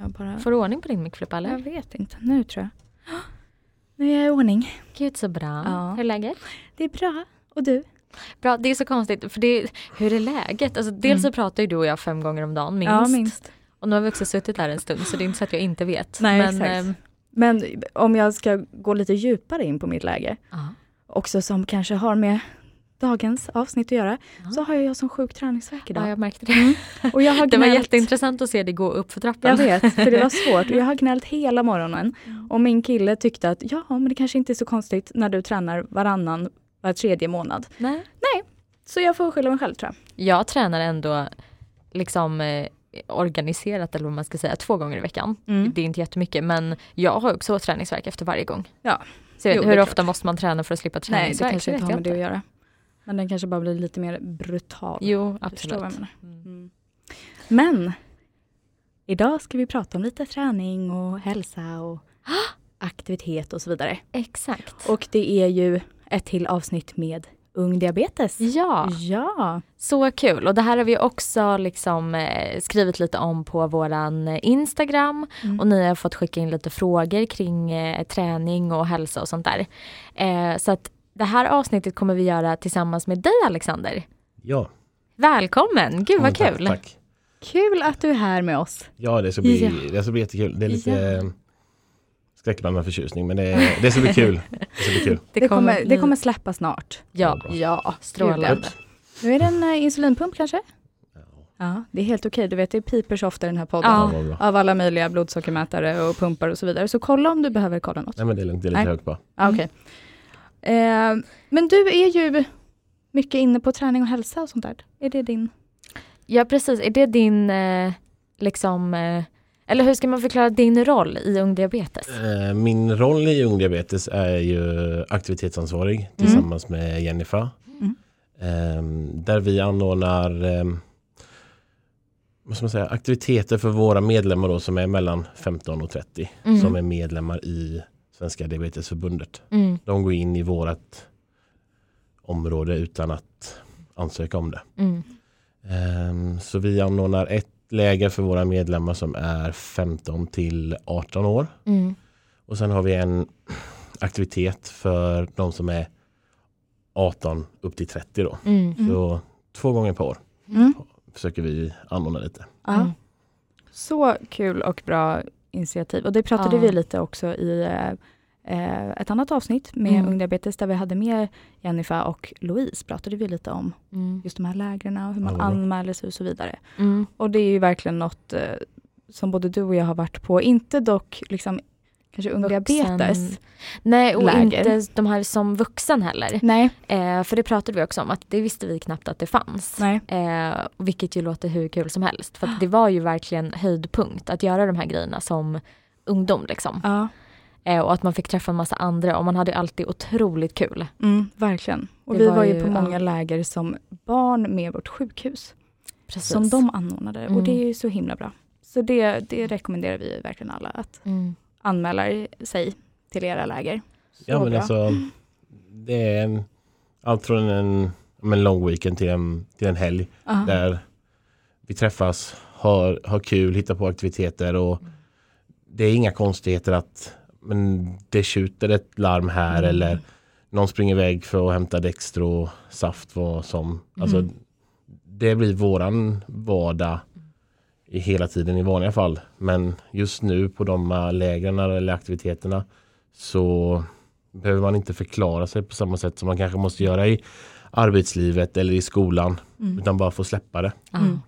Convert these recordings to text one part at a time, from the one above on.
Jag bara... Får du ordning på din mickflippa eller? Jag vet inte, nu tror jag. Nu är jag i ordning. Gud så bra. Ja. Hur är läget? Det är bra. Och du? Bra, det är så konstigt för det, hur är läget? Alltså, dels Mm. så pratar ju du och jag fem gånger om dagen minst. Ja, minst. Och nu har vi också suttit här en stund så det är inte så att jag inte vet. Nej, Men, exakt. ehm, Men om jag ska gå lite djupare in på mitt läge, ja. också som kanske har med dagens avsnitt att göra, Ja. så har jag som sjuk träningsvärk ja, idag. jag märkte det. Och jag har Det var gnällt- jätteintressant att se dig gå upp för trappan. Jag vet, för det var svårt. Och jag har gnällt hela morgonen. Mm. Och min kille tyckte att ja, men det kanske inte är så konstigt när du tränar varannan, var tredje månad. Nej. Så jag får skylla mig själv tror jag. Jag tränar ändå liksom eh, organiserat eller vad man ska säga två gånger i veckan. Mm. Det är inte jättemycket men jag har också träningsverk efter varje gång. Ja. Så vet, Jo, hur ofta klart. måste man träna för att slippa Nej, det träningsverk? kanske inte har med det att göra. Men den kanske bara blir lite mer brutal. Jo, vad jag absolut. menar. Mm. Mm. Men idag ska vi prata om lite träning och hälsa och aktivitet och så vidare. Exakt. Och det är ju ett till avsnitt med ung diabetes. ja, Ja. så kul. Och det här har vi också liksom eh, skrivit lite om på våran Instagram. Mm. Och ni har fått skicka in lite frågor kring eh, träning och hälsa och sånt där. Eh, så att det här avsnittet kommer vi göra tillsammans med dig Alexander. Ja. Välkommen, gud vad Ja, tack, kul. Tack. Kul att du är här med oss. Ja, det ska bli, Ja. det ska bli jättekul. Det är lite Ja. skräckblandad förtjusning men det, det ska bli kul. Det ska bli kul. Det, kommer, det kommer släppa snart. Ja. Ja, strålande. Nu är det en uh, insulinpump kanske? Ja, det är helt okej. Du vet, det piper så ofta i den här podden. Ja. Av alla möjliga blodsockermätare och pumpar och så vidare. Så kolla om du behöver kolla något. Nej men det är lugnt, det är lite Nej. högt bara. Ja, okej. Eh, men du är ju mycket inne på träning och hälsa och sånt där. Är det din? Ja precis, är det din eh, liksom eh, eller hur ska man förklara din roll i ung diabetes? Eh, Min roll i Ung Diabetes är ju aktivitetsansvarig tillsammans med Jennifer. Mm. Ehm, Där vi anordnar ehm, vad ska man säga, aktiviteter för våra medlemmar då, som är mellan 15 och 30 Mm. som är medlemmar i Svenska Diabetesförbundet. Mm, De går in i vårat område utan att ansöka om det. mm, Ehm, Så vi anordnar ett läger för våra medlemmar som är 15 till 18 år. mm, Och sen har vi en aktivitet för de som är 18 upp till 30 då. mm, Mm. Så två gånger per år Mm. försöker vi anordna lite. Mm. Så kul och bra initiativ. Och det pratade Ja. vi lite också i eh, eh, ett annat avsnitt med Mm. Ung Diabetes där vi hade med Jennifer och Louise pratade vi lite om Mm, just de här lägren och hur Ja, man bra. anmäler sig och så vidare. mm. Och det är ju verkligen något eh, som både du och jag har varit på, inte dock liksom kanske Ung Vuxen- Diabetes. Nej och läger. inte de här som vuxen heller. Nej, Eh, för det pratade vi också om att det visste vi knappt att det fanns. nej. Eh, vilket ju låter hur kul som helst. För att det var ju verkligen höjdpunkt att göra de här grejerna som ungdom liksom. Ja, Eh, och att man fick träffa en massa andra och man hade alltid otroligt kul. mm, verkligen. Och Det vi var var ju på många ja. läger som barn med vårt sjukhus. Precis. Som de anordnade och Mm. det är ju så himla bra. Så det, det rekommenderar vi verkligen alla att Mm. Anmäla sig till era läger. Så Ja men bra. alltså det är en, allt från en, en lång weekend till en, till en helg Ja. där vi träffas, har, har kul, hittar på aktiviteter och det är inga konstigheter att men det tjuter ett larm här Mm. eller någon springer iväg för att hämta Dextro, saft, vad som. Alltså, Mm. Det blir våran vardag hela tiden i vanliga fall. Men just nu på de här lägren eller aktiviteterna så behöver man inte förklara sig på samma sätt som man kanske måste göra i arbetslivet eller i skolan. Mm. Utan bara få släppa det. Ja. Mm.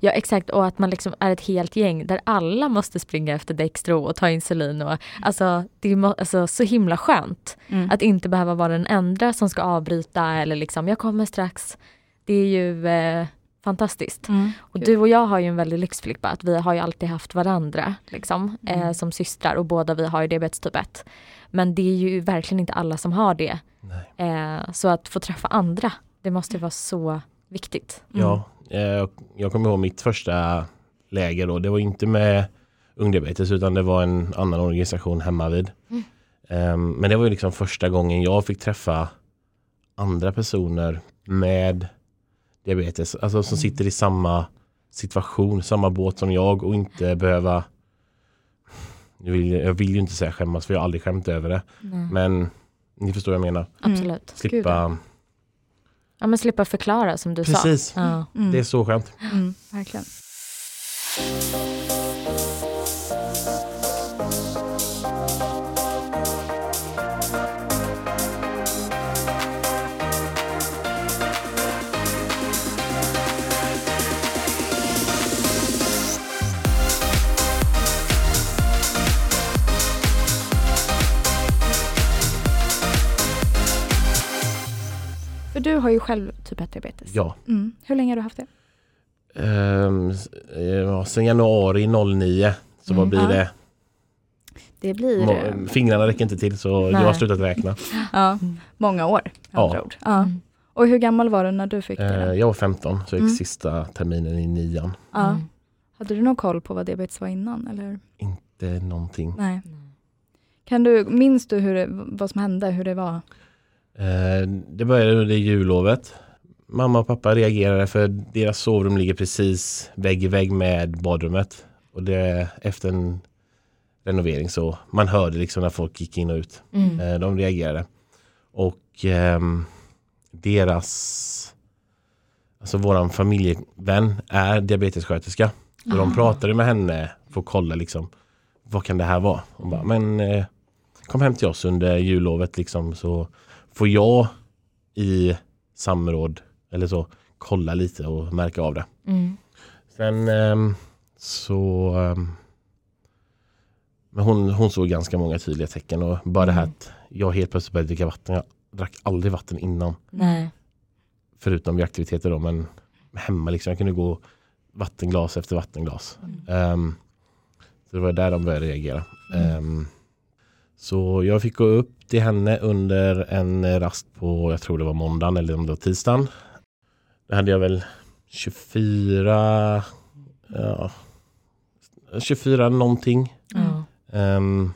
ja exakt och att man liksom är ett helt gäng där alla måste springa efter Dextro och ta insulin. Och, alltså, det är alltså, så himla skönt Mm. att inte behöva vara den enda som ska avbryta eller liksom jag kommer strax. Det är ju eh, fantastiskt. Mm. Och du och jag har ju en väldig lyxflippa att vi har ju alltid haft varandra liksom, eh, Mm. som systrar och båda vi har ju diabetes typ 1. Men det är ju verkligen inte alla som har det. Nej. Eh, så att få träffa andra, det måste ju vara så viktigt. Mm. Ja, eh, jag kommer ihåg mitt första läger då. Det var inte med Ungdiabetes utan det var en annan organisation hemma vid. Mm. Ehm, Men det var ju liksom första gången jag fick träffa andra personer med diabetes. Alltså som Mm. sitter i samma situation, samma båt som jag och inte behöva jag vill, jag vill ju inte säga skämmas för jag har aldrig skämt över det. Nej. Men ni förstår vad jag menar. Absolut. Slippa. Ja men slippa förklara som du Precis. sa. Ja. Mm. Det är så skönt. Mm, verkligen. Har ju själv typ 1-diabetes. Ja. Mm. Hur länge har du haft det? Ja, sen januari 09 så vad Mm. blir Ja. det? Det blir eh, Fingrarna räcker inte till så jag Nej. har slutat räkna. ja, Mm. många år. Ja. Ja. Mm. Och hur gammal var du när du fick det? Eh, jag var 15 så jag gick Mm. sista terminen i nian. Ja. Mm. Hade du någon koll på vad diabetes var innan? Eller? Inte någonting. Nej. Kan du, minns du hur vad som hände, hur det var? Eh, det började under jullovet. Mamma och pappa reagerade för deras sovrum ligger precis vägg i vägg med badrummet. Och det efter en renovering så man hörde liksom när folk gick in och ut. Mm. Eh, de reagerade. Och ehm, deras, alltså våran familjevän är diabetessköterska. Ah. de pratade med henne för att kolla liksom, vad kan det här vara? Hon bara, men eh, kom hem till oss under jullovet liksom så får jag i samråd eller så kolla lite och märka av det. Mm. Sen ehm, så ehm, men hon, hon såg ganska många tydliga tecken och bara det här Mm. att jag helt plötsligt började dricka vatten. Jag drack aldrig vatten innan Nej. förutom vid aktiviteter då men hemma liksom. Jag kunde gå vattenglas efter vattenglas. Mm. Ehm, så det var där de började reagera. Mm. Ehm, så jag fick gå upp till henne under en rast på, jag tror det var måndagen eller om det var tisdagen. Då hade jag väl 24, ja, 24 någonting. Ja. Ehm,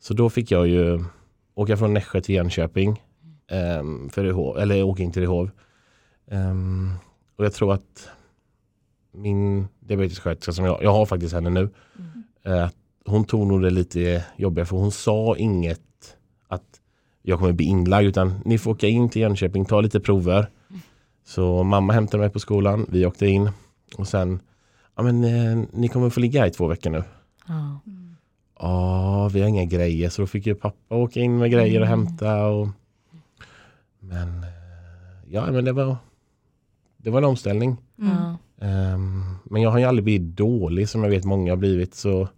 så då fick jag ju åka från Nässjö till Jönköping. Um, för Rehov, eller åka in till Rehov. Ehm, och jag tror att min diabetessköterska som jag, jag har faktiskt henne nu. Mm. eh, hon tog nog det lite jobbigare för hon sa inget att jag kommer bli inlagd utan ni får åka in till Jönköping, ta lite prover. Så mamma hämtade mig på skolan, vi åkte in och sen ja men eh, ni kommer få ligga här i två veckor nu. Ja. Ja, vi har inga grejer så då fick ju pappa åka in med grejer och Mm. hämta. Och... Men eh, ja, men det var, det var en omställning. Mm. Ehm, men jag har ju aldrig blivit dålig som jag vet många har blivit så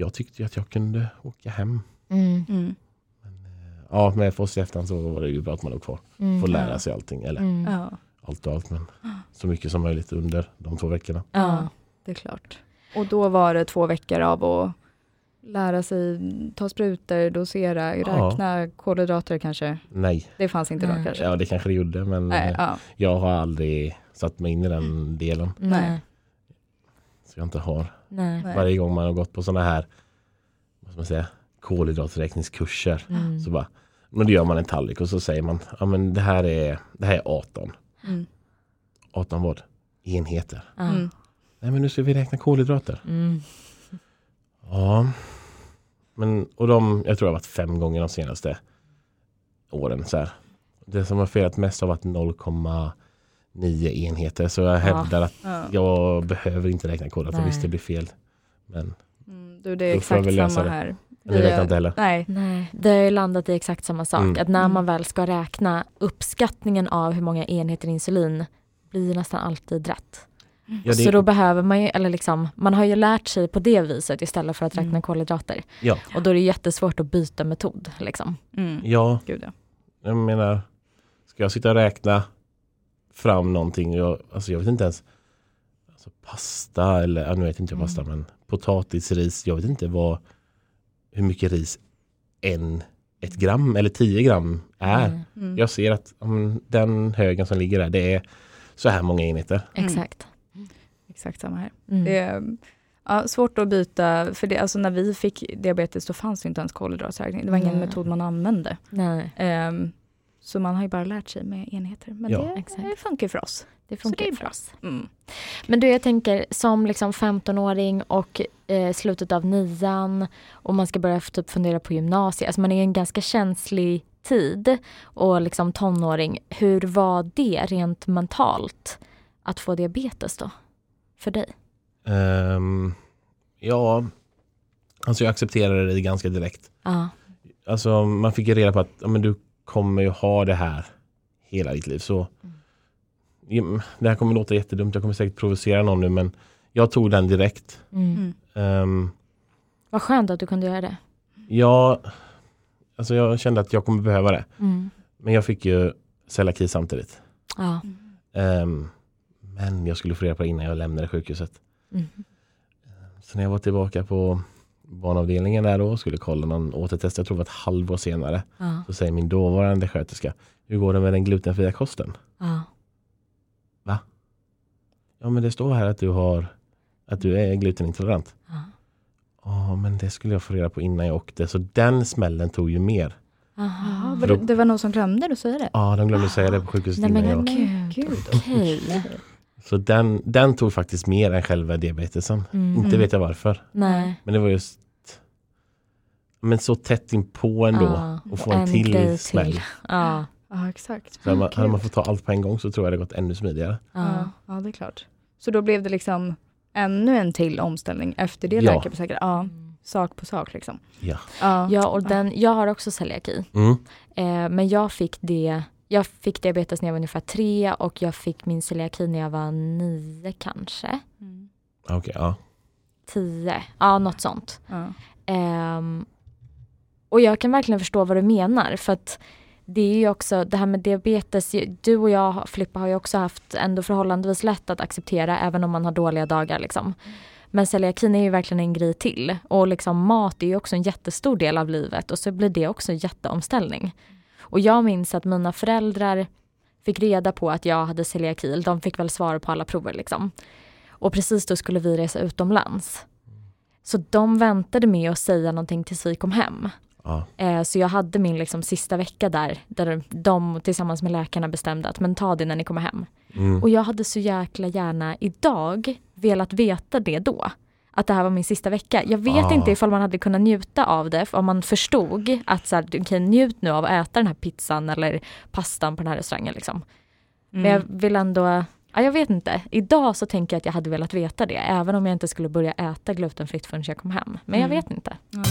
jag tyckte att jag kunde åka hem. Mm. Mm. Ja, med Foss i efterhand så var det ju bra att man låg kvar. Mm. Får lära Ja. sig allting, eller Mm. Ja. allt och allt men så mycket som möjligt under de två veckorna. Ja. det är klart. Och då var det två veckor av att lära sig ta sprutor, dosera, räkna kolhydrater kanske. Nej, Det fanns inte då Nej. kanske? ja det kanske det gjorde men Nej, eh, ja. jag har aldrig satt mig in i den delen. Nej. Så jag inte har. Nej. Varje gång man har gått på sådana här vad ska man säga, kolhydraträkningskurser Mm. så bara men då gör man en tallrik och så säger man ja men det här är, det här är 18. Mm. 18 vad? Enheter. Mm. Nej men nu ska vi räkna kolhydrater. Mm. Ja. Men, och de, jag tror det har varit fem gånger de senaste åren. Så här. Det som har felat mest har varit 0,9 enheter. Så jag hävdar att Ja. jag behöver inte räkna. Nej. Visst det blir fel. Men Mm, du, det är exakt väl läsa samma det. här. Vi räknar inte heller. Nej. Nej, det har ju landat i exakt samma sak. Mm. Att när man Mm. väl ska räkna uppskattningen av hur många enheter insulin blir nästan alltid rätt. Ja, Så då behöver man ju, eller liksom, man har ju lärt sig på det viset istället för att räkna Mm. kolhydrater. Ja. Och då är det jättesvårt att byta metod. Liksom. Mm. ja, Gud ja. jag menar. Ska jag sitta och räkna fram någonting. Jag, alltså jag vet inte ens. Alltså pasta eller, ja, nu vet inte jag Mm. pasta men potatis, ris. Jag vet inte vad, hur mycket ris en, ett gram eller tio gram är. Mm. Mm. Jag ser att men den högen som ligger där, det är så här många enheter. Exakt. Exakt samma här. Mm. Det är ja, svårt att byta, för det, alltså när vi fick diabetes då fanns det inte ens kolhydraträkning. Det var ingen Nej. metod man använde. Nej, Ehm, så man har ju bara lärt sig med enheter. Men Ja. det, det funkar för oss. Det funkar det för oss. Mm. Men du, jag tänker som liksom 15-åring och eh, slutet av nian och man ska börja typ fundera på gymnasiet. Alltså man är en ganska känslig tid och liksom tonåring. Hur var det rent mentalt att få diabetes då? För dig? Ehm, ja, alltså jag accepterade det ganska direkt. Ja. Alltså man fick ju reda på att ja, men du kommer ju ha det här hela ditt liv. Så Ja, Det här kommer låta jättedumt, jag kommer säkert provocera någon nu men jag tog den direkt. Mm. Mm. Ehm, Vad skönt att du kunde göra det. jag, alltså jag kände att jag kommer behöva det. Mm. Men jag fick ju celiaki samtidigt. Ja. Ehm, men jag skulle få reda på det innan jag lämnade sjukhuset. Mm. Så när jag var tillbaka på barnavdelningen där då och skulle kolla någon återtest, jag tror det var ett halvår senare, Ja. så säger min dåvarande sköterska, hur går det med den glutenfria kosten? Ja. Ja men det står här att du har att du är glutenintolerant. Ja. Ja men det skulle jag få reda på innan jag åkte, så den smällen tog ju mer. Ja, Aha. var det, det var någon som glömde att säga det? Ja, de glömde säga det på sjukhuset Nej men innan jag gud, okej. Så den, den tog faktiskt mer än själva diabetesen. Mm. Inte vet jag varför. Nej. Men det var just men så tätt inpå ändå. Ja. Och få en, grej till smäll. Ja. Ja, exakt. Så hade man, hade man fått ta allt på en gång så tror jag det gått ännu smidigare. Ja. Ja, ja, det är klart. Så då blev det liksom ännu en till omställning efter det Ja. läkarbesöket? Ja, Mm. sak på sak liksom. Ja. Ja, Ja, och den, jag har också celiaki. Mm. Eh, men jag fick det jag fick diabetes när jag var ungefär tre och jag fick min celiaki när jag var nio kanske. Mm. Okej, ja. Tio, ja något sånt. Ja. Ehm, och jag kan verkligen förstå vad du menar för att det är ju också det här med diabetes, du och jag Filippa har ju också haft ändå förhållandevis lätt att acceptera även om man har dåliga dagar liksom. Men celiakin är ju verkligen en grej till och liksom mat är ju också en jättestor del av livet och så blir det också en jätteomställning. Och jag minns att mina föräldrar fick reda på att jag hade celiaki, de fick väl svar på alla prover liksom. Och precis då skulle vi resa utomlands. Så de väntade med att säga någonting tills vi kom hem. ja. Eh, så jag hade min liksom sista vecka där, där de tillsammans med läkarna bestämde att men ta det när ni kommer hem. Mm. Och jag hade så jäkla gärna idag velat veta det då. Att det här var min sista vecka. Jag vet Ah. inte ifall man hade kunnat njuta av det, om man förstod att så här, du kan njut nu av att äta den här pizzan eller pastan på den här restaurangen. Liksom. Men jag Mm. vill ändå, ja, jag vet inte. Idag så tänker jag att jag hade velat veta det, även om jag inte skulle börja äta glutenfritt förrän jag kom hem. Men jag Mm. vet inte. Ja.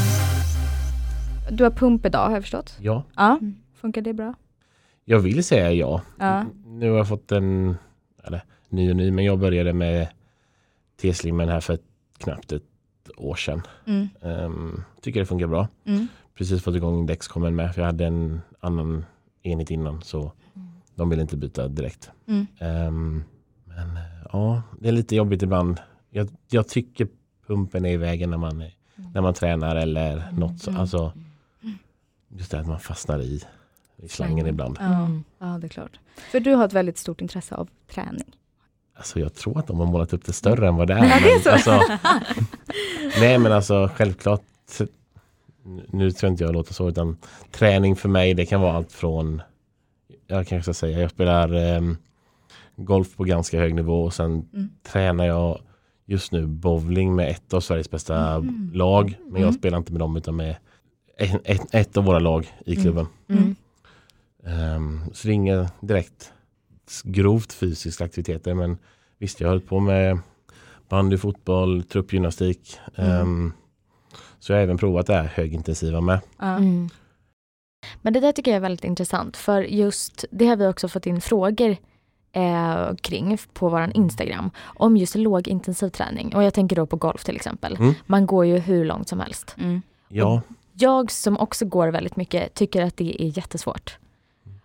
Du har pump idag har jag förstått? ja, Ja, Mm. funkar det bra? jag vill säga ja. Ja. Nu har jag fått en, eller ny och ny, men jag började med T-slimmen här för ett, knappt ett år sedan. Mm. Ehm, tycker det funkar bra. Mm. Precis fått igång Dexcomen med, för jag hade en annan enhet innan så de ville inte byta direkt. Mm. Ehm, men eh, ja, det är lite jobbigt ibland. Jag, jag tycker pumpen är i vägen när man, är- när man tränar eller något. Så, Mm. alltså, just det att man fastnar i, i slangen ibland. Ja. Mm. ja, det är klart. För du har ett väldigt stort intresse av träning. Alltså jag tror att de har målat upp det större än vad det är. Ja, det är men, så. Alltså, nej men alltså självklart. Nu tror jag inte jag låter så utan träning för mig det kan vara allt från Jag kanske ska säga jag spelar ehm, golf på ganska hög nivå och sen Mm. tränar jag just nu bowling med ett av Sveriges bästa Mm. lag. Men jag Mm. spelar inte med dem utan med ett, ett, ett av våra lag i Mm. klubben. Ehm, så det är inga direkt grovt fysiska aktiviteter men visst jag har hållit på med bandy, fotboll, truppgymnastik. Mm. Ehm, så jag har även provat det här högintensiva med. Mm. Men det där tycker jag är väldigt intressant för just det har vi också fått in frågor eh, kring på vår Instagram om just lågintensiv träning och jag tänker då på golf till exempel. Mm. Man går ju hur långt som helst. Mm. Ja, Jag som också går väldigt mycket tycker att det är jättesvårt.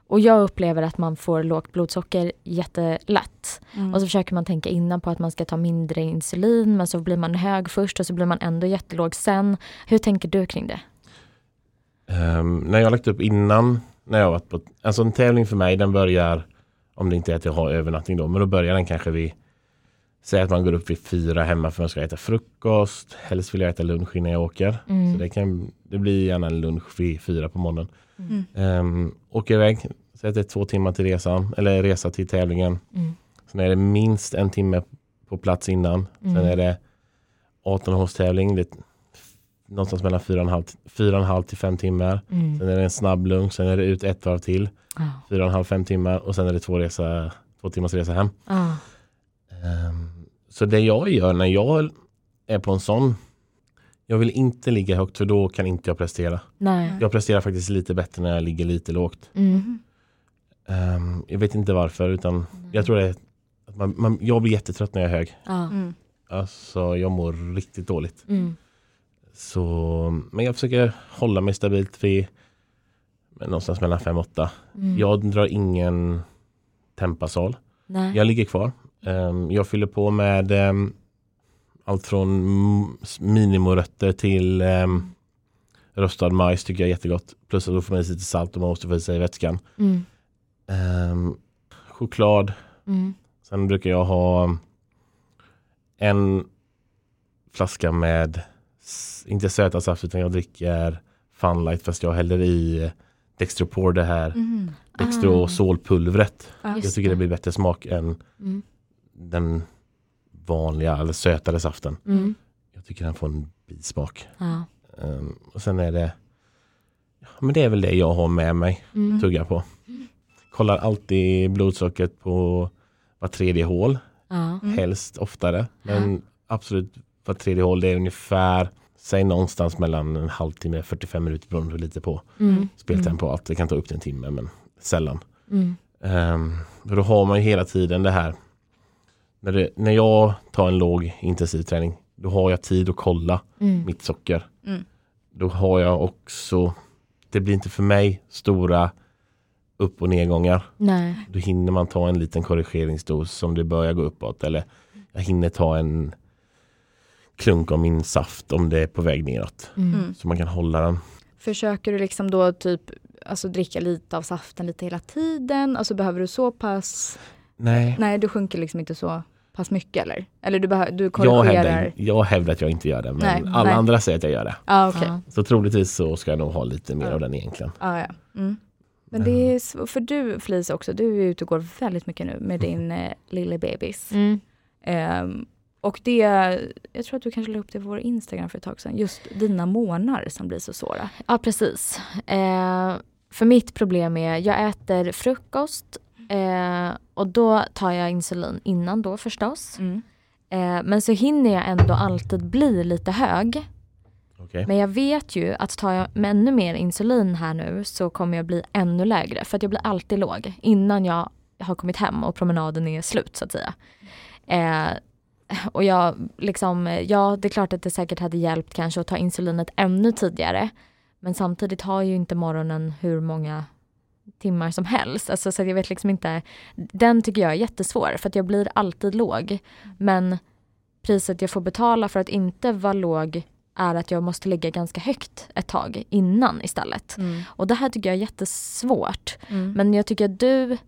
Och jag upplever att man får lågt blodsocker jättelätt. Mm. Och så försöker man tänka innan på att man ska ta mindre insulin men så blir man hög först och så blir man ändå jättelåg sen. Hur tänker du kring det? Ehm, när jag har lagt upp innan, när jag varit på, alltså en tävling för mig den börjar, om det inte är att jag har övernattning då, men då börjar den kanske vid, säg att man går upp vid fyra hemma för att man ska äta frukost, helst vill jag äta lunch innan jag åker. Mm. Så det, kan, det blir gärna en lunch vid fyra på morgonen. Um, åker iväg, säg att det är två timmar till resan, eller resa till tävlingen. Mm. Sen är det minst en timme på plats innan. Mm. Sen är det 18 hålstävling. Det någonstans mellan 4,5 till 5 timmar. Mm. Sen är det en snabb lunch. Sen är det ut ett varv till. Ja. 4,5-5 timmar. Och sen är det två, resa, två timmars resa hem. Ja. Ehm, så det jag gör när jag är på en sån. Jag vill inte ligga högt för då kan inte jag prestera. Nej. Jag presterar faktiskt lite bättre när jag ligger lite lågt. Mm. Ehm, jag vet inte varför utan jag tror det är att man, man, jag blir jättetrött när jag är hög. Ja. Mm. Alltså jag mår riktigt dåligt. Mm. Så, men jag försöker hålla mig stabilt vid men någonstans mellan 5-8. Mm. Jag drar ingen tempasal. Nej. Jag ligger kvar. Ehm, jag fyller på med ehm, allt från minimorötter till um, rostad majs tycker jag är jättegott. Plus att då får man i sig lite salt och man måste få i sig vätskan. Mm. Ehm, choklad. Mm. Sen brukar jag ha en flaska med, inte söta saft utan jag dricker Funlight fast jag häller i Dextropor det här Mm. Dextrosolpulvret. Ja. Just Jag tycker det blir bättre smak än Mm. den vanliga eller sötare saften. Mm. Jag tycker den får en bismak. Ja. Ehm, och sen är det ja, men det är väl det jag har med mig. Mm. Tugga på. Kollar alltid blodsockret på var tredje hål. Ja. Mm. Helst oftare. Men absolut var tredje hål det är ungefär Säg någonstans mellan en halvtimme 45 minuter beroende lite på Mm. speltempo. Allt. Det kan ta upp till en timme men sällan. Mm. Um, då har man ju hela tiden det här. När, det, när jag tar en låg intensiv träning då har jag tid att kolla Mm. mitt socker. Mm. Då har jag också, det blir inte för mig stora upp och nedgångar. Nej. Då hinner man ta en liten korrigeringsdos om det börjar gå uppåt. Eller jag hinner ta en klunk av min saft om det är på väg neråt. Mm. Mm. Så man kan hålla den. Försöker du liksom då typ alltså dricka lite av saften lite hela tiden? Alltså behöver du så pass? Nej, Nej, du sjunker liksom inte så pass mycket eller? Eller du, behö- du jag korrigerar? hävdar, jag hävdar att jag inte gör det. Men Nej, alla nej. andra säger att jag gör det. Ja, okej. Ja. Så troligtvis så ska jag nog ha lite mer Ja. av den egentligen. Ja, ja. Mm. Men det är sv- för du Felicia också, du är ute och går väldigt mycket nu med din eh, lilla bebis. Mm. Ehm, och det, jag tror att du kanske la upp det på vår Instagram för ett tag sedan, just dina månar som blir så svåra. Ja, precis. Eh, för mitt problem är, jag äter frukost eh, och då tar jag insulin innan då förstås. Eh, men så hinner jag ändå alltid bli lite hög. Okej. Men jag vet ju att tar jag med ännu mer insulin här nu så kommer jag bli ännu lägre. För att jag blir alltid låg innan jag har kommit hem och promenaden är slut så att säga. Eh, och jag liksom, ja det är klart att det säkert hade hjälpt kanske att ta insulinet ännu tidigare. Men samtidigt har ju inte morgonen hur många timmar som helst. Alltså, så att jag vet liksom inte. Den tycker jag är jättesvår för att jag blir alltid låg. Men priset jag får betala för att inte vara låg är att jag måste ligga ganska högt ett tag innan istället. Och det här tycker jag är jättesvårt. Mm. Men jag tycker att du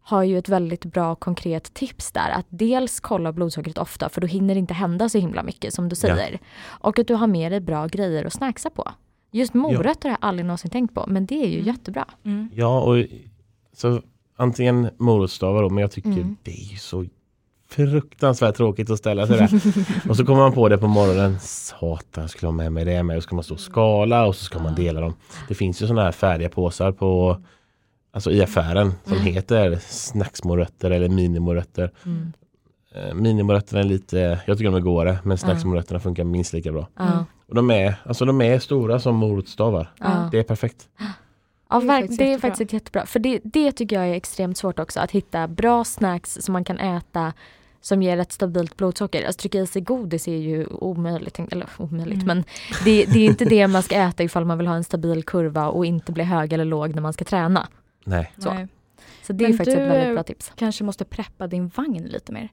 har ju ett väldigt bra konkret tips där. Att dels kolla blodsockret ofta för då hinner det inte hända så himla mycket som du Ja. säger. Och att du har med dig bra grejer att snacksa på. Just morötter har jag aldrig någonsin tänkt på men det är ju Mm. jättebra. Mm. Ja, och så antingen morotsstavar då, men jag tycker Mm. det är ju så fruktansvärt tråkigt att ställa sig där. och så kommer man på det på morgonen. Satan, jag skulle ha med mig det med. Och så ska man stå och skala och så ska man dela dem. Det finns ju sådana här färdiga påsar på Alltså i affären som Mm. heter snacksmorötter eller minimorötter. Mm. Eh, minimorötterna är lite, jag tycker de är godare men snacksmorötterna funkar minst lika bra. Ja. Och de är, alltså de är stora som morotsstavar. Ja. Det är perfekt. Ja, Det är faktiskt det är jättebra. faktiskt jättebra. För det, det tycker jag är extremt svårt också. Att hitta bra snacks som man kan äta som ger ett stabilt blodsocker. Alltså trycka i sig godis är ju omöjligt. Eller omöjligt Mm. men det, det är inte det man ska äta ifall man vill ha en stabil kurva och inte bli hög eller låg när man ska träna. Nej. Så. Nej. Så det är Men faktiskt du, ett väldigt bra tips. Kanske måste preppa din vagn lite mer.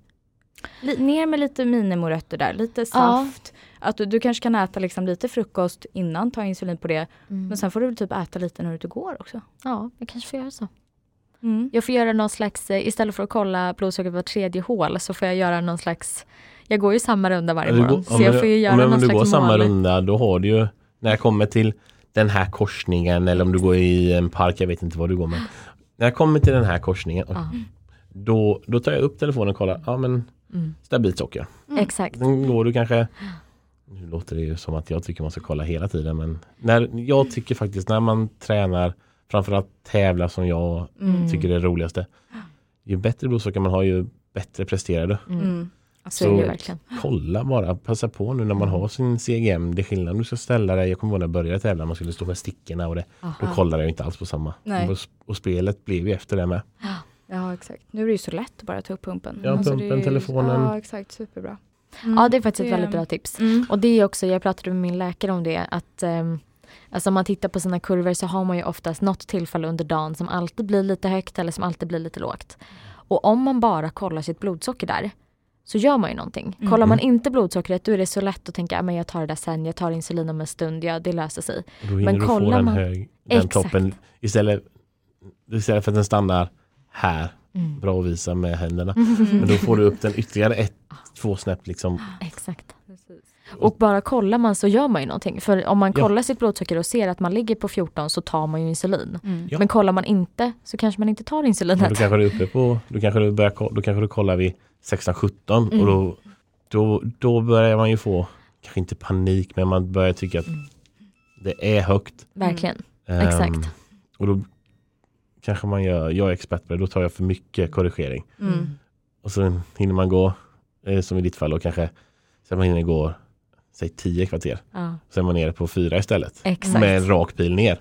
Ner med lite minimorötter där, lite Ja. saft. Att du, du kanske kan äta liksom lite frukost innan, ta insulin på det. Mm. Men sen får du väl typ äta lite när du ute går också. Ja, jag kanske får göra så. Mm. Jag får göra någon slags, eh, istället för att kolla blodsockret var tredje hål så får jag göra någon slags Jag går ju samma runda varje går- morgon. om Så jag du- får ju göra om, någon om du slags går samma mål. runda då har du ju När jag kommer till den här korsningen eller om du går i en park, jag vet inte vad du går med. När jag kommer till den här korsningen, Ja. Då, då tar jag upp telefonen och kollar, ja men Mm. stabilt socker. Mm. Exakt. Sen går du kanske Nu låter det ju som att jag tycker man ska kolla hela tiden men när, jag tycker faktiskt när man tränar framförallt tävla som jag Mm. tycker är det roligaste. Ju bättre blodsocker man har ju bättre presterar du. Mm. Mm. Så. Kolla bara, passa på nu när man har sin CGM. Det är skillnad du ska ställa dig. Jag kommer ihåg när jag började tävla, man skulle stå med stickorna och det. Då Aha. kollade jag inte alls på samma. Nej. Och, och spelet blev ju efter det med. Ja exakt. Nu är det ju så lätt att bara ta upp pumpen. Ja, Alltså, pumpen, ju- telefonen. Ja exakt, superbra. Ja det är faktiskt ett väldigt bra tips. Mm. Och det är också, jag pratade med min läkare om det, att um, alltså om man tittar på sina kurvor så har man ju oftast något tillfälle under dagen som alltid blir lite högt eller som alltid blir lite lågt. Och om man bara kollar sitt blodsocker där så gör man ju någonting. Mm. Kollar man inte blodsockret då är det så lätt att tänka att jag tar det där sen, jag tar insulin om en stund, ja det löser sig. Då hinner Men du få kollar den, man- hög, den Exakt. toppen istället, istället för att den stannar här. Mm. Bra att visa med händerna. Mm. Men då får du upp den ytterligare ett, två snäpp liksom. Exakt. Och bara kollar man så gör man ju någonting. För om man Ja. kollar sitt blodsocker och ser att man ligger på 14 så tar man ju insulin. Mm. Ja. Men kollar man inte så kanske man inte tar Och då insulinet. kanske du är uppe på, då kanske du, börjar, då kanske du kollar vid 16-17 Mm. och då, då, då börjar man ju få, kanske inte panik, men man börjar tycka att Mm. det är högt. Verkligen. Ehm, Exakt. och då kanske man gör, jag är expert på det, då tar jag för mycket korrigering. Mm. Och så hinner man gå, eh, som i ditt fall, och kanske så man hinner gå säg 10 kvarter. Ja, Så är man nere på fyra istället. exakt. Med en rak pil ner.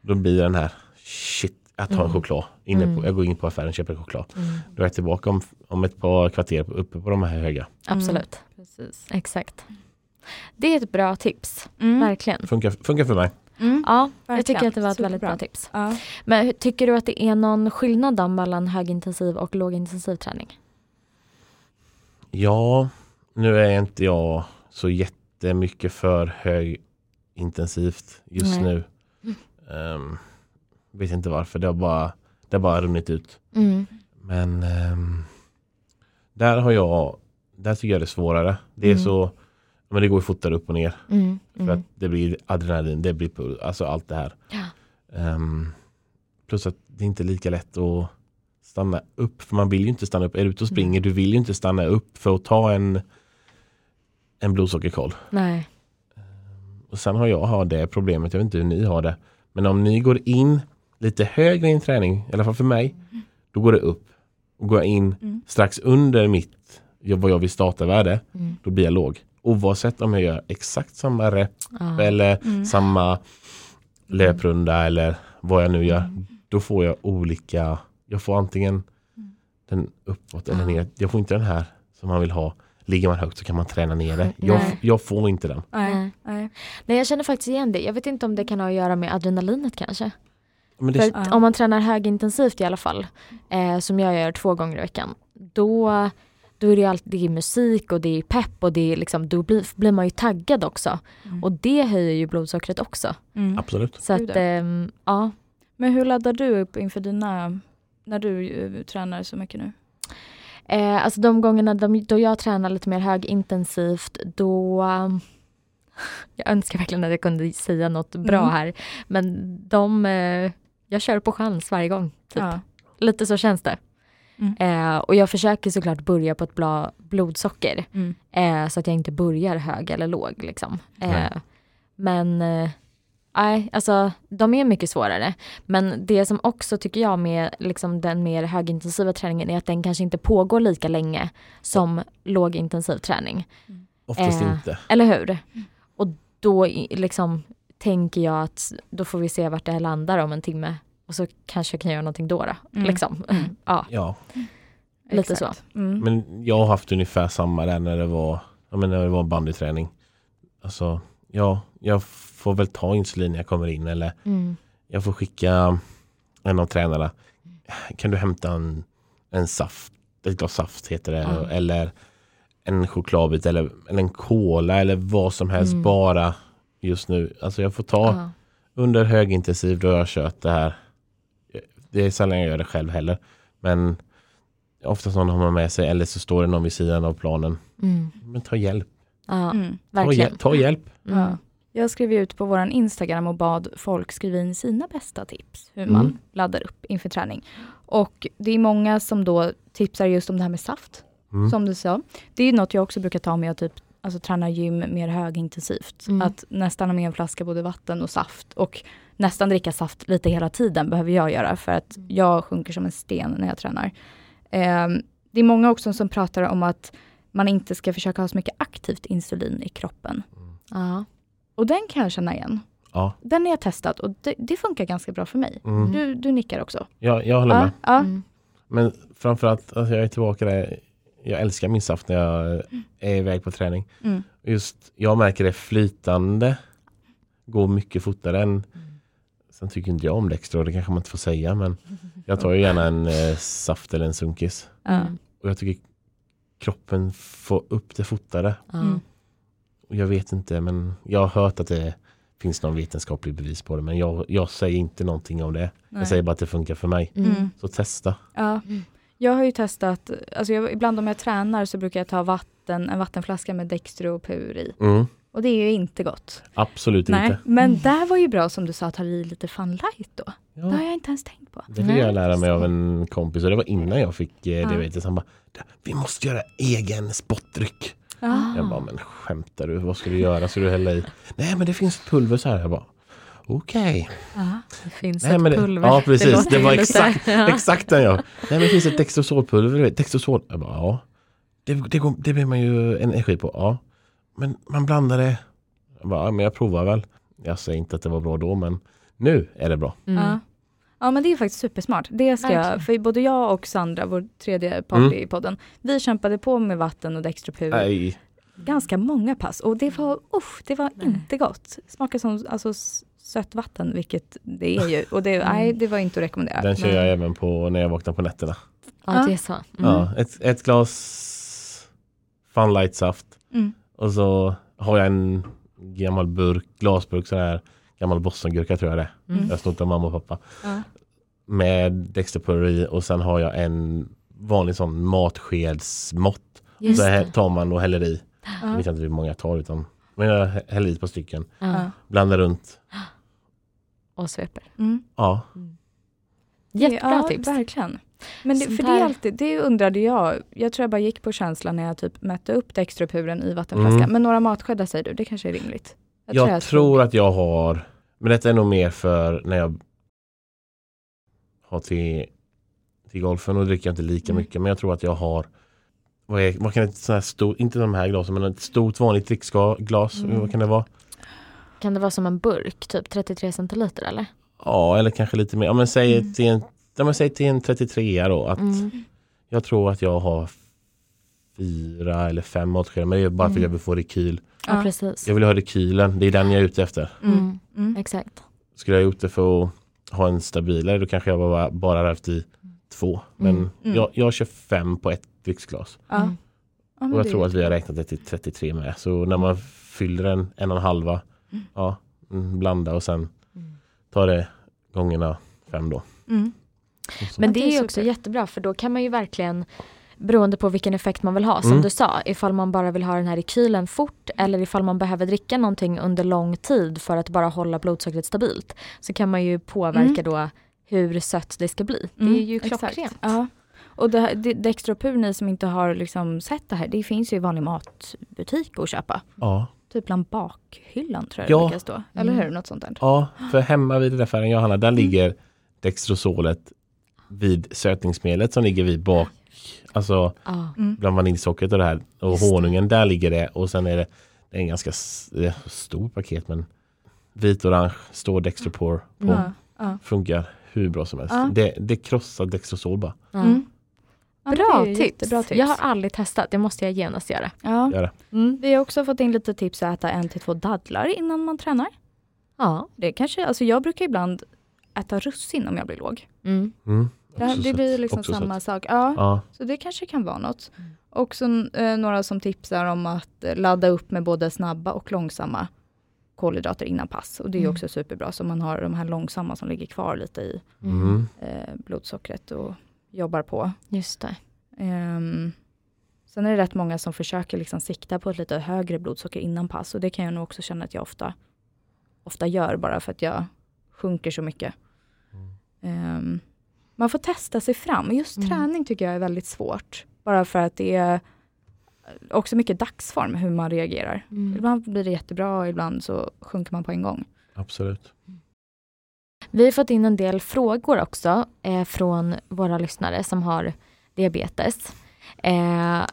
Då blir den här, shit, jag tar en Mm. choklad. Inne på, Mm. jag går in på affären och köper en choklad. Mm. Då är jag tillbaka om, om ett par kvarter uppe på de här höga. Absolut. Precis. Exakt. Det är ett bra tips. Mm. Verkligen. Funkar, funkar för mig. Mm. Ja, jag tycker att det var ett väldigt Superbra. bra tips. Ja. Men tycker du att det är någon skillnad då mellan högintensiv och lågintensiv träning? Ja, nu är inte jag så jättemycket för högintensivt just Nej. nu. Um, vet inte varför, det har bara, det har bara runnit ut. Mm. Men ehm, där har jag, där tycker jag det är svårare. Det är Mm. så, men det går ju fortare upp och ner. Mm. För Mm. att det blir adrenalin, det blir puls, alltså allt det här. Ja. Ehm, plus att det är inte lika lätt att stanna upp. För man vill ju inte stanna upp. Är du ute och springer, Mm. du vill ju inte stanna upp för att ta en, en blodsockerkoll. Nej. Och sen har jag har det problemet, jag vet inte hur ni har det. Men om ni går in lite högre i en träning, i alla fall för mig, då går det upp. Och går jag in Mm. strax under mitt, vad jag vill starta värde, Mm. då blir jag låg. Oavsett om jag gör exakt samma rep Ja. eller Mm. samma löprunda eller vad jag nu gör. Mm. Då får jag olika, jag får antingen den uppåt eller ner. Jag får inte den här som man vill ha. Ligger man högt så kan man träna ner det. Jag, jag får inte den. Nej. Nej. Nej. Jag känner faktiskt igen det. Jag vet inte om det kan ha att göra med adrenalinet kanske. Men För det, att Ja. om man tränar högintensivt i alla fall, eh, som jag gör två gånger i veckan, då, då är det ju alltid det är musik och det är pepp och det är liksom, då blir, blir man ju taggad också. Mm. Och det höjer ju blodsockret också. Mm. absolut. Så att, ja. ehm, ja. Men hur laddar du upp inför dina, när du eh, tränar så mycket nu? Eh, alltså de gångerna de, då jag tränar lite mer högintensivt, då um, jag önskar verkligen att jag kunde säga något bra Mm. här. Men de, eh, jag kör på chans varje gång. Typ. Ja. Lite så känns det. Mm. Eh, och jag försöker såklart börja på ett bra blodsocker. Mm. Eh, så att jag inte börjar hög eller låg. Liksom. Eh, men eh, nej, alltså de är mycket svårare. Men det som också tycker jag med liksom, den mer högintensiva träningen är att den kanske inte pågår lika länge som lågintensiv träning. Oftast Eh, inte. Eller hur? Och då liksom tänker jag att då får vi se vart det här landar om en timme. Och så kanske jag kan göra någonting då. då Mm. Liksom. Mm. ja, Ja, lite Exakt. Mm. men jag har haft ungefär samma där när det var, ja, men när det var bandyträning. Alltså, ja, jag får väl ta insulin när jag kommer in eller mm. jag får skicka en av tränarna. Kan du hämta en, en saft, ett glas saft heter det, eller en chokladbit eller, eller en cola eller vad som helst Mm. bara just nu. Alltså jag får ta ja. under högintensiv då jag kört det här. Det är sällan jag gör det själv heller. Men oftast någon har man med sig eller så står det någon vid sidan av planen. Mm. Men ta hjälp. ja. Ta, Mm. verkligen. hjälp, ta hjälp. Mm. Ja. Jag skrev ut på vår Instagram och bad folk skriva in sina bästa tips hur man Mm. laddar upp inför träning. Och det är många som då tipsar just om det här med saft, Mm. som du sa. Det är något jag också brukar ta med att typ, alltså, träna gym mer högintensivt. Mm. Att nästan ha med en flaska både vatten och saft. Och nästan dricka saft lite hela tiden behöver jag göra för att Mm. jag sjunker som en sten när jag tränar. Ehm, det är många också som pratar om att man inte ska försöka ha så mycket aktivt insulin i kroppen. Ja. Och den kan jag känna igen. Ja. Den har jag testat och det, det funkar ganska bra för mig. Mm. Du, du nickar också. Ja, jag håller med. Ja, ja. Mm. Men framförallt, alltså jag är tillbaka där. Jag älskar min saft när jag är iväg på träning. Mm. Just, jag märker det flytande går mycket fortare än Sen tycker inte jag om Dextro, det kanske man inte får säga men jag tar ju gärna en eh, saft eller en sunkis. Mm. Och jag tycker kroppen får upp det fortare. Mm. Och jag vet inte men jag har hört att det finns någon vetenskaplig bevis på det men jag, jag säger inte någonting om det. Nej. Jag säger bara att det funkar för mig. Mm. Mm. Så testa. Ja. Mm. Jag har ju testat, alltså jag, ibland om jag tränar så brukar jag ta vatten, en vattenflaska med Dextropur i. Och det är ju inte gott. absolut Nej, inte. men Mm. där var ju bra som du sa att ha i lite Fun Light då. Det har Ja, jag inte ens tänkt på. det fick jag lära mig av en kompis och det var innan jag fick eh, Ja. det vetet. Han bara, vi måste göra egen spottdryck. Ja. Jag bara, men skämtar du? Vad ska du göra? Ska du hälla i? Nej men det finns ett pulver så här. Jag bara, okej. Ja. Det finns Nej, ett det- pulver. ja, precis. Det ju var exakt- ja. Exakt den jag. Nej men det finns ett Dextrosolpulver. Dextrosol. Jag bara, ja. Det, det, går, det blir man ju energi på. Ja. Men man blandar det. Jag bara, ja, men jag provar väl. Jag säger inte att det var bra då men nu är det bra. Mm. Ja. ja men det är faktiskt supersmart. Det ska jag, för både jag och Sandra, vår tredje partner Mm. i podden, vi kämpade på med vatten och Dextropur Nej. ganska många pass och det var, usch, det var Nej. inte gott. Smakar som alltså, sött vatten, vilket det är ju. Och det, Mm. nej, det var inte att rekommendera. Den kör Nej. jag även på när jag vaknar på nätterna. Ja, det är så. Mm. Ja, ett, ett glas Funlight saft Mm. Och så har jag en gammal burk, glasburk sån här gammal bostongurka tror jag det. Mm. Jag har snott av mamma och pappa. Ja. Med Dexterpurr i och sen har jag en vanlig sån matskedsmått. Just Så här tar man och häller i. Jag Ja. vet inte hur många jag tar utan men jag häller i ett par stycken. Ja. Blandar runt. Och sveper. Mm. Ja. Jättebra ja, tips. Verkligen. Men det, för det, är här- alltid, det undrade jag. Jag tror jag bara gick på känslan när jag typ mätte upp Dextropuren i vattenflaskan. Mm. Men några matskedar säger du, det kanske är rimligt. Jag, tror att jag har, men detta är nog mer för när jag har till, till golfen och dricker jag inte lika Mm. mycket. Men jag tror att jag har, vad, är, vad kan ett sånt här stort, inte de här glasen, men ett stort vanligt dricksglas. Mm. Vad kan det vara? Kan det vara som en burk, typ 33 centiliter eller? Ja, eller kanske lite mer. Ja, men säg, Mm. till, en, ja, men säg till en 33 då. Att Mm. Jag tror att jag har fyra eller fem matskedar. Men det är bara för att Mm. jag vill få rekyl. Ja, Ja. precis. Jag vill ha rekylen, det är den jag är ute efter. Mm. Mm. Mm. Exakt. Skulle jag gjort det för att ha en stabilare då kanske jag bara, bara rövt i två. Men Mm. Mm. Jag, jag kör fem på ett dricksglas. Ja. Mm. Och jag tror att vi har räknat det till 33 med. Så när man fyller en, en och en halva, Mm. ja, mm, blanda och sen Mm. ta det gångerna fem då. Mm. Men det är också jättebra för då kan man ju verkligen beroende på vilken effekt man vill ha som Mm. du sa ifall man bara vill ha den här rekylen fort eller ifall man behöver dricka någonting under lång tid för att bara hålla blodsockret stabilt så kan man ju påverka då hur sött det ska bli. Det är Mm, ju klockrent. Ja. Och det, här- det, Dextropur, ni som inte har liksom sett det här, det finns ju i vanlig matbutik att köpa. Ja. Typ bland bakhyllan tror jag Ja. det brukar stå. Eller Mm. hur? Något sånt där. ja, för hemma vid färgen jag handlar, där Mm. ligger Dextrosolet vid sötningsmedlet som ligger vid bak. Alltså. Mm. bland vaniljsockret och det här. Och Just det. honungen, där ligger det. Och sen är det, det är en ganska s- det är ett stort paket men vit-orange står Dextropor på. Ja. Ja. Funkar hur bra som helst. Ja. Det, det krossar Dextrosol bara. Mm. Bra, tips. tips. Jag har aldrig testat, det måste jag genast göra. Ja. Gör det. Mm. Vi har också fått in lite tips att äta en till två dadlar innan man tränar. Ja. Det kanske, alltså jag brukar ibland äta russin om jag blir låg. Mm. Mm. Det, det blir liksom Också samma sött. sak. Ja, Ja. Så det kanske kan vara något. Mm. Också eh, några som tipsar om att eh, ladda upp med både snabba och långsamma kolhydrater innan pass. Och det är Mm. också superbra. Så man har de här långsamma som ligger kvar lite i Mm. eh, blodsockret och jobbar på. Just det. Ehm, sen är det rätt många som försöker liksom sikta på ett lite högre blodsocker innan pass. Och det kan jag nog också känna att jag ofta ofta gör bara för att jag sjunker så mycket. Um, man får testa sig fram. Just Mm. träning tycker jag är väldigt svårt. Bara för att det är också mycket dagsform hur man reagerar. Mm. Ibland blir det jättebra, ibland så sjunker man på en gång. Absolut. Vi har fått in en del frågor också eh, från våra lyssnare som har diabetes. Eh,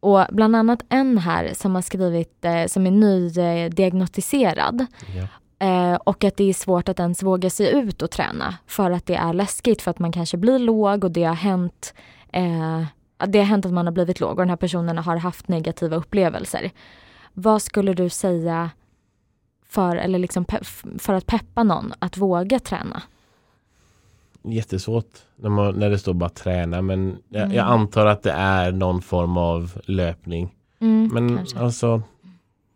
och bland annat en här som har skrivit eh, som är nydiagnostiserad Ja. Eh, och att det är svårt att ens våga sig ut och träna för att det är läskigt för att man kanske blir låg och det har hänt eh, det har hänt att man har blivit låg och den här personen har haft negativa upplevelser. Vad skulle du säga för, eller liksom för att peppa någon att våga träna? Jättesvårt när, man, när det står bara träna men jag, Mm. jag antar att det är någon form av löpning. Mm, Men kanske. alltså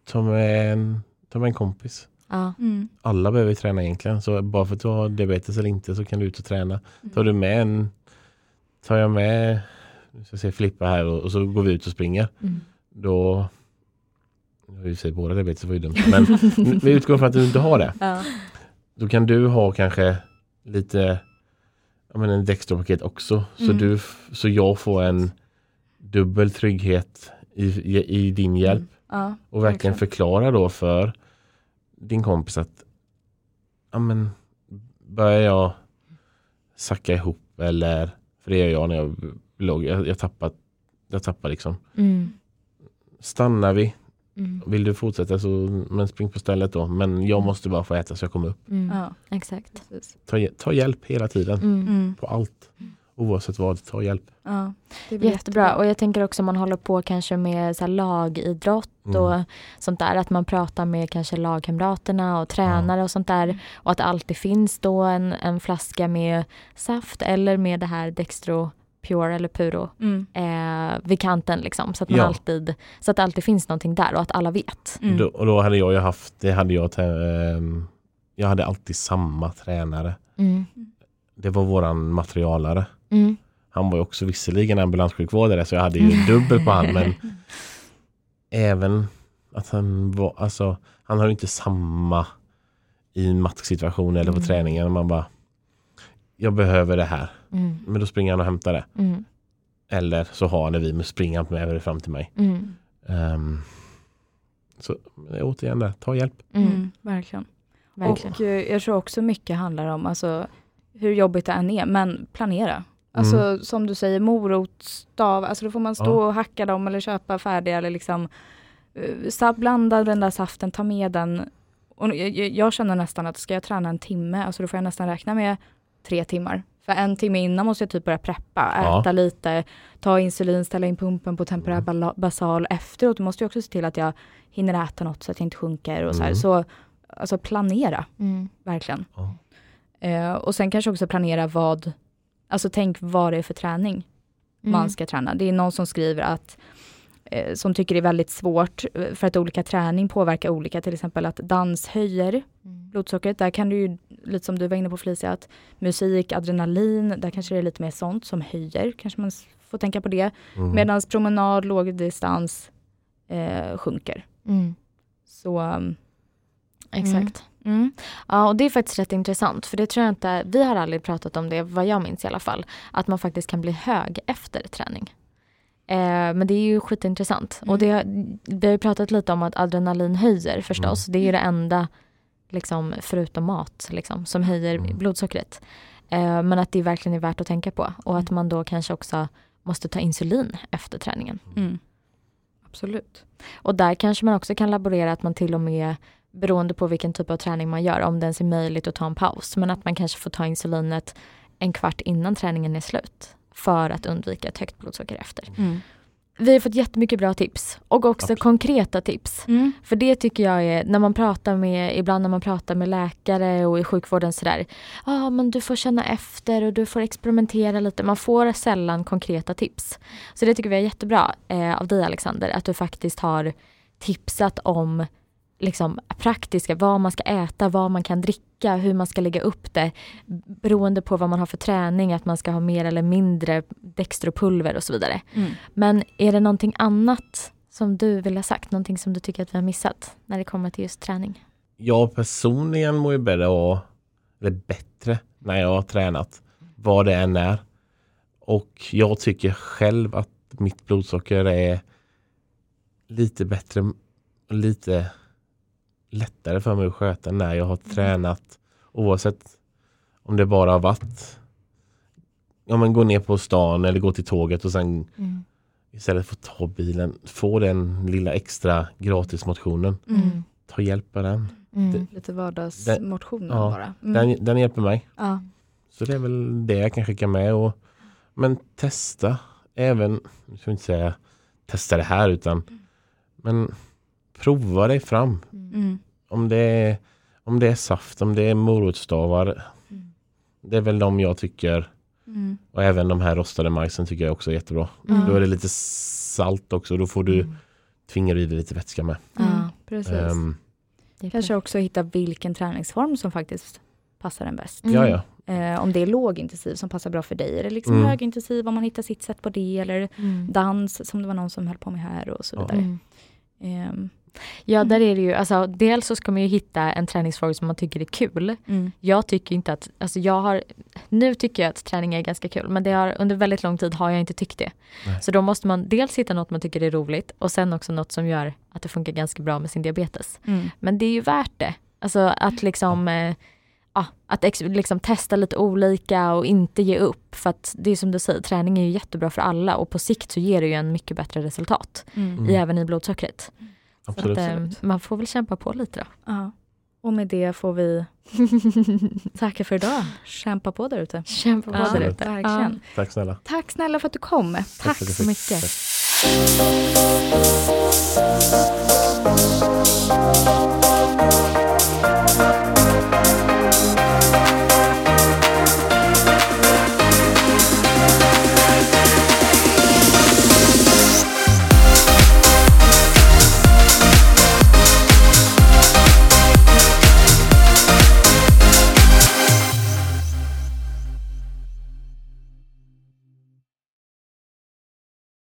ta med, en, ta med en kompis. Ja. Alla behöver träna egentligen så bara för att du har diabetes eller inte så kan du ut och träna. Tar du med en Tar jag med ska jag se Filippa här och, och så går vi ut och springer. Mm. Då nu sig båda diabetes var ju dumt. Men vi utgår från att du inte har det. Ja. Då kan du ha kanske lite jag menar, en Dextropaket också. Så, Mm. du, så jag får en dubbel trygghet i, i, i din hjälp. Ja, Och verkligen förklara då för din kompis att ja, men, börjar jag sacka ihop eller för det gör jag när jag låg. Jag, jag tappar jag tappar liksom. Mm. Stannar vi? Mm. Vill du fortsätta så men spring på stället då. Men jag måste bara få äta så jag kommer upp. Mm. Ja, Exakt. Ta, ta hjälp hela tiden. Mm. Mm. På allt. Oavsett vad, ta hjälp. Ja, det blir Jättebra. Och jag tänker också om man håller på kanske med så här lagidrott Mm. och sånt där. Att man pratar med kanske lagkamraterna och tränare och sånt där. Och att det alltid finns då en, en flaska med saft eller med det här Dextro Pure eller Puro Mm. eh, vid kanten liksom. Så att, man Ja. alltid, så att det alltid finns någonting där och att alla vet. Mm. Då, och då hade jag ju haft, det hade jag, ehm, jag hade alltid samma tränare. Mm. Det var våran materialare. Mm. Han var ju också visserligen ambulanssjukvårdare så jag hade ju dubbel på han men även att han var, alltså han har ju inte samma i en matchsituation eller på Mm. träningen. Man bara jag behöver det här. Mm. Men då springer han och hämtar det. Mm. Eller så har han det vi men springer han med det fram till mig. Mm. Ehm, så återigen där, ta hjälp. Mm. Mm. Verkligen. Verkligen. Och eh, jag tror också mycket handlar om alltså, hur jobbigt det än är, men planera. Alltså som du säger, morotstav, alltså då får man stå Ja. och hacka dem eller köpa färdiga eller liksom eh, blanda den där saften, ta med den. Och jag, jag- känner nästan att ska jag träna en timme, alltså då får jag nästan räkna med tre timmar. För en timme innan måste jag typ börja preppa, Ja. äta lite, ta insulin, ställa in pumpen på temporär Mm. basal. Efteråt måste jag också se till att jag hinner äta något så att jag inte sjunker och så här. Mm. Så alltså planera, Mm. verkligen. Ja. Eh, och sen kanske också planera vad, alltså tänk vad det är för träning man Mm. ska träna. Det är någon som skriver att eh, som tycker det är väldigt svårt eh, för att olika träning påverkar olika. Till exempel att dans höjer Mm. blodsockret. Där kan du ju, lite som du var inne på Felicia, att musik, adrenalin, där kanske det är lite mer sånt som höjer. Kanske man får tänka på det. Mm. Medan promenad, lågdistans eh, sjunker. Mm. Så um, Exakt. Mm, Ja, och det är faktiskt rätt intressant för det tror jag inte, vi har aldrig pratat om det, vad jag minns i alla fall, att man faktiskt kan bli hög efter träning. Eh, men det är ju skitintressant. Mm. Och det, vi har ju pratat lite om att adrenalin höjer förstås. Det är ju det enda, liksom, förutom mat, liksom, som höjer Mm. blodsockret. Eh, men att det verkligen är värt att tänka på och att man då kanske också måste ta insulin efter träningen. mm. Absolut. Och där kanske man också kan laborera att man till och med beroende på vilken typ av träning man gör, om det ens är möjligt att ta en paus, men att man kanske får ta insulinet en kvart innan träningen är slut för att undvika ett högt blodsocker efter. Mm. Vi har fått jättemycket bra tips och också Absolut. konkreta tips. Mm. För det tycker jag är, när man pratar med, ibland när man pratar med läkare och i sjukvården sådär, ja ah, men du får känna efter och du får experimentera lite. Man får sällan konkreta tips. Så det tycker vi är jättebra eh, av dig Alexander, att du faktiskt har tipsat om liksom praktiska, vad man ska äta, vad man kan dricka, hur man ska lägga upp det beroende på vad man har för träning, att man ska ha mer eller mindre dextropulver och så vidare. Mm. Men är det någonting annat som du vill ha sagt, någonting som du tycker att vi har missat när det kommer till just träning? jag personligen mår ju bättre av, eller bättre när jag har tränat. Vad det än är. Och jag tycker själv att mitt blodsocker är lite bättre, lite lättare för mig att sköta när jag har tränat. Oavsett om det bara har varit ja, men gå ner på stan eller gå till tåget och sen Mm. istället för att ta bilen, få den lilla extra gratismotionen. Mm. Ta hjälp av den. Mm. Lite vardagsmotionen ja, bara. Mm. den. Den hjälper mig. Ja. Så det är väl det jag kan skicka med. Och, men testa även, jag ska inte säga testa det här utan men prova dig fram. Mm. Om det är, om det är saft, om det är morotsstavar. Mm. Det är väl de jag tycker. Mm. Och även de här rostade majsen tycker jag också är jättebra. Mm. Då är det lite salt också. Då får du tvinga i dig lite vätska med. Mm. Ja. Precis. Ehm, Det är Kanske också hitta vilken träningsform som faktiskt passar en bäst. Mm. Ja, ja. Eh, om det är lågintensiv som passar bra för dig, eller liksom Mm. högintensiv om man hittar sitt sätt på det, eller Mm. dans som det var någon som höll på med här och så vidare. Mm. Ehm, Ja, där är det ju, alltså dels så ska man ju hitta en träningsform som man tycker är kul. mm. Jag tycker inte att, alltså jag har, nu tycker jag att träning är ganska kul men det har, under väldigt lång tid har jag inte tyckt det. Nej. Så då måste man dels hitta något man tycker är roligt och sen också något som gör att det funkar ganska bra med sin diabetes. Mm. Men det är ju värt det. Alltså att liksom, eh, ja, att ex, liksom testa lite olika och inte ge upp. För att det är som du säger, träning är ju jättebra för alla och på sikt så ger det ju en mycket bättre resultat. Mm. I, även i blodsockret. Så Absolut. Att, absolut. Ehm, man får väl kämpa på lite då. Ja. Och med det får vi tacka för idag. Kämpa på där ute. Kämpa på ja, där ute. Verkligen. Ja. Tack snälla. Tack snälla för att du kom. Tack, Tack så mycket. Tack.